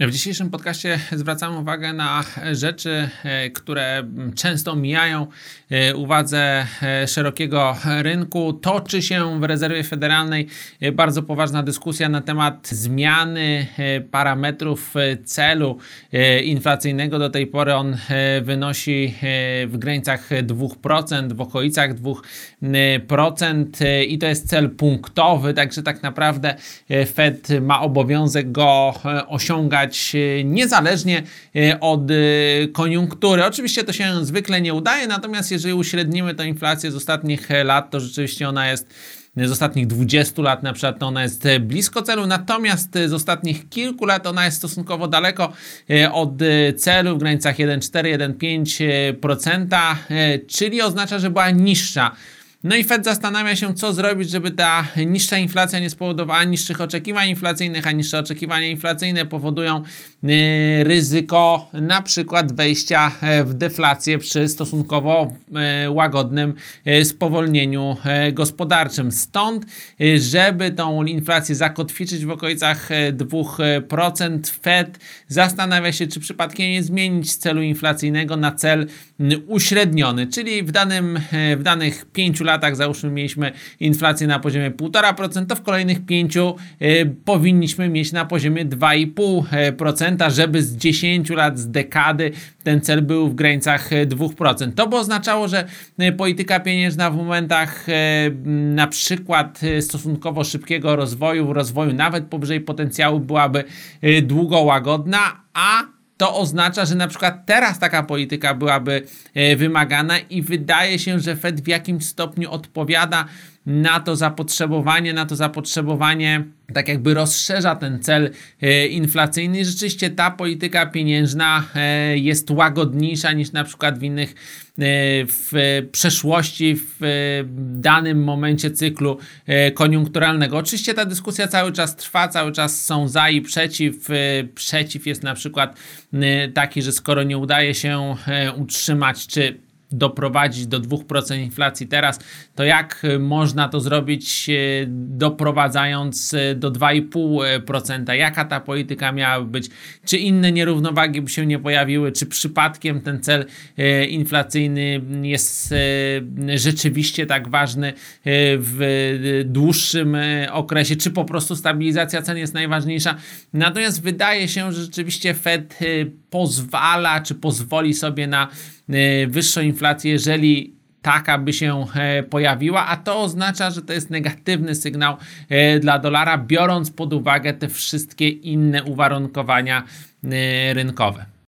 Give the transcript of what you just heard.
W dzisiejszym podcaście zwracamy uwagę na rzeczy, e, które często mijają e, uwadze e, szerokiego rynku. Toczy się w rezerwie federalnej bardzo poważna dyskusja na temat zmiany parametrów celu inflacyjnego. Do tej pory on wynosi w granicach 2%, w okolicach 2% i to jest cel punktowy, także tak naprawdę Fed ma obowiązek go osiągać E, niezależnie e, od e, koniunktury. Oczywiście to się zwykle nie udaje, natomiast jeżeli uśrednimy tę inflację z ostatnich lat, to rzeczywiście ona jest z ostatnich 20 lat na przykład ona jest blisko celu, natomiast z ostatnich kilku lat ona jest stosunkowo daleko od celu w granicach 1,4-1,5%, czyli oznacza, że była niższa no i Fed zastanawia się, co zrobić, żeby ta niższa inflacja nie spowodowała niższych oczekiwań inflacyjnych, a niższe oczekiwania inflacyjne powodują y, ryzyko na przykład wejścia e, w deflację przy stosunkowo e, łagodnym e, spowolnieniu gospodarczym. Stąd, żeby tą inflację zakotwiczyć w okolicach 2%, Fed zastanawia się, czy przypadkiem nie zmienić celu inflacyjnego na cel uśredniony, czyli w, danym, w danych 5 latach latach załóżmy mieliśmy inflację na poziomie 1,5%, to w kolejnych 5 y, powinniśmy mieć na poziomie 2,5%, żeby z 10 lat, z dekady ten cel był w granicach 2%. To by oznaczało, że y, polityka pieniężna w momentach y, na przykład stosunkowo szybkiego rozwoju, rozwoju nawet powyżej potencjału byłaby długo łagodna, a to oznacza, że na przykład teraz taka polityka byłaby e, wymagana i wydaje się, że Fed w jakimś stopniu odpowiada na to zapotrzebowanie, na to zapotrzebowanie tak jakby rozszerza ten cel e, inflacyjny. Rzeczywiście ta polityka pieniężna e, jest łagodniejsza niż na przykład w innych e, w przeszłości, w danym momencie cyklu koniunkturalnego. Oczywiście ta dyskusja cały czas trwa, cały czas są za i przeciw. Przeciw jest na przykład taki, że skoro nie udaje się utrzymać czy doprowadzić do 2% inflacji teraz, to jak można to zrobić e, doprowadzając e, do 2,5%? Jaka ta polityka miałaby być? Czy inne nierównowagi by się nie pojawiły? Czy przypadkiem ten cel inflacyjny jest rzeczywiście tak ważny w dłuższym okresie? Czy po prostu stabilizacja cen jest najważniejsza? Natomiast wydaje się, że rzeczywiście Fed pozwala, czy pozwoli sobie na wyższą inflację inflację, jeżeli taka by się e, pojawiła, a to oznacza, że to jest negatywny sygnał e, dla dolara, biorąc pod uwagę te wszystkie inne uwarunkowania e, rynkowe.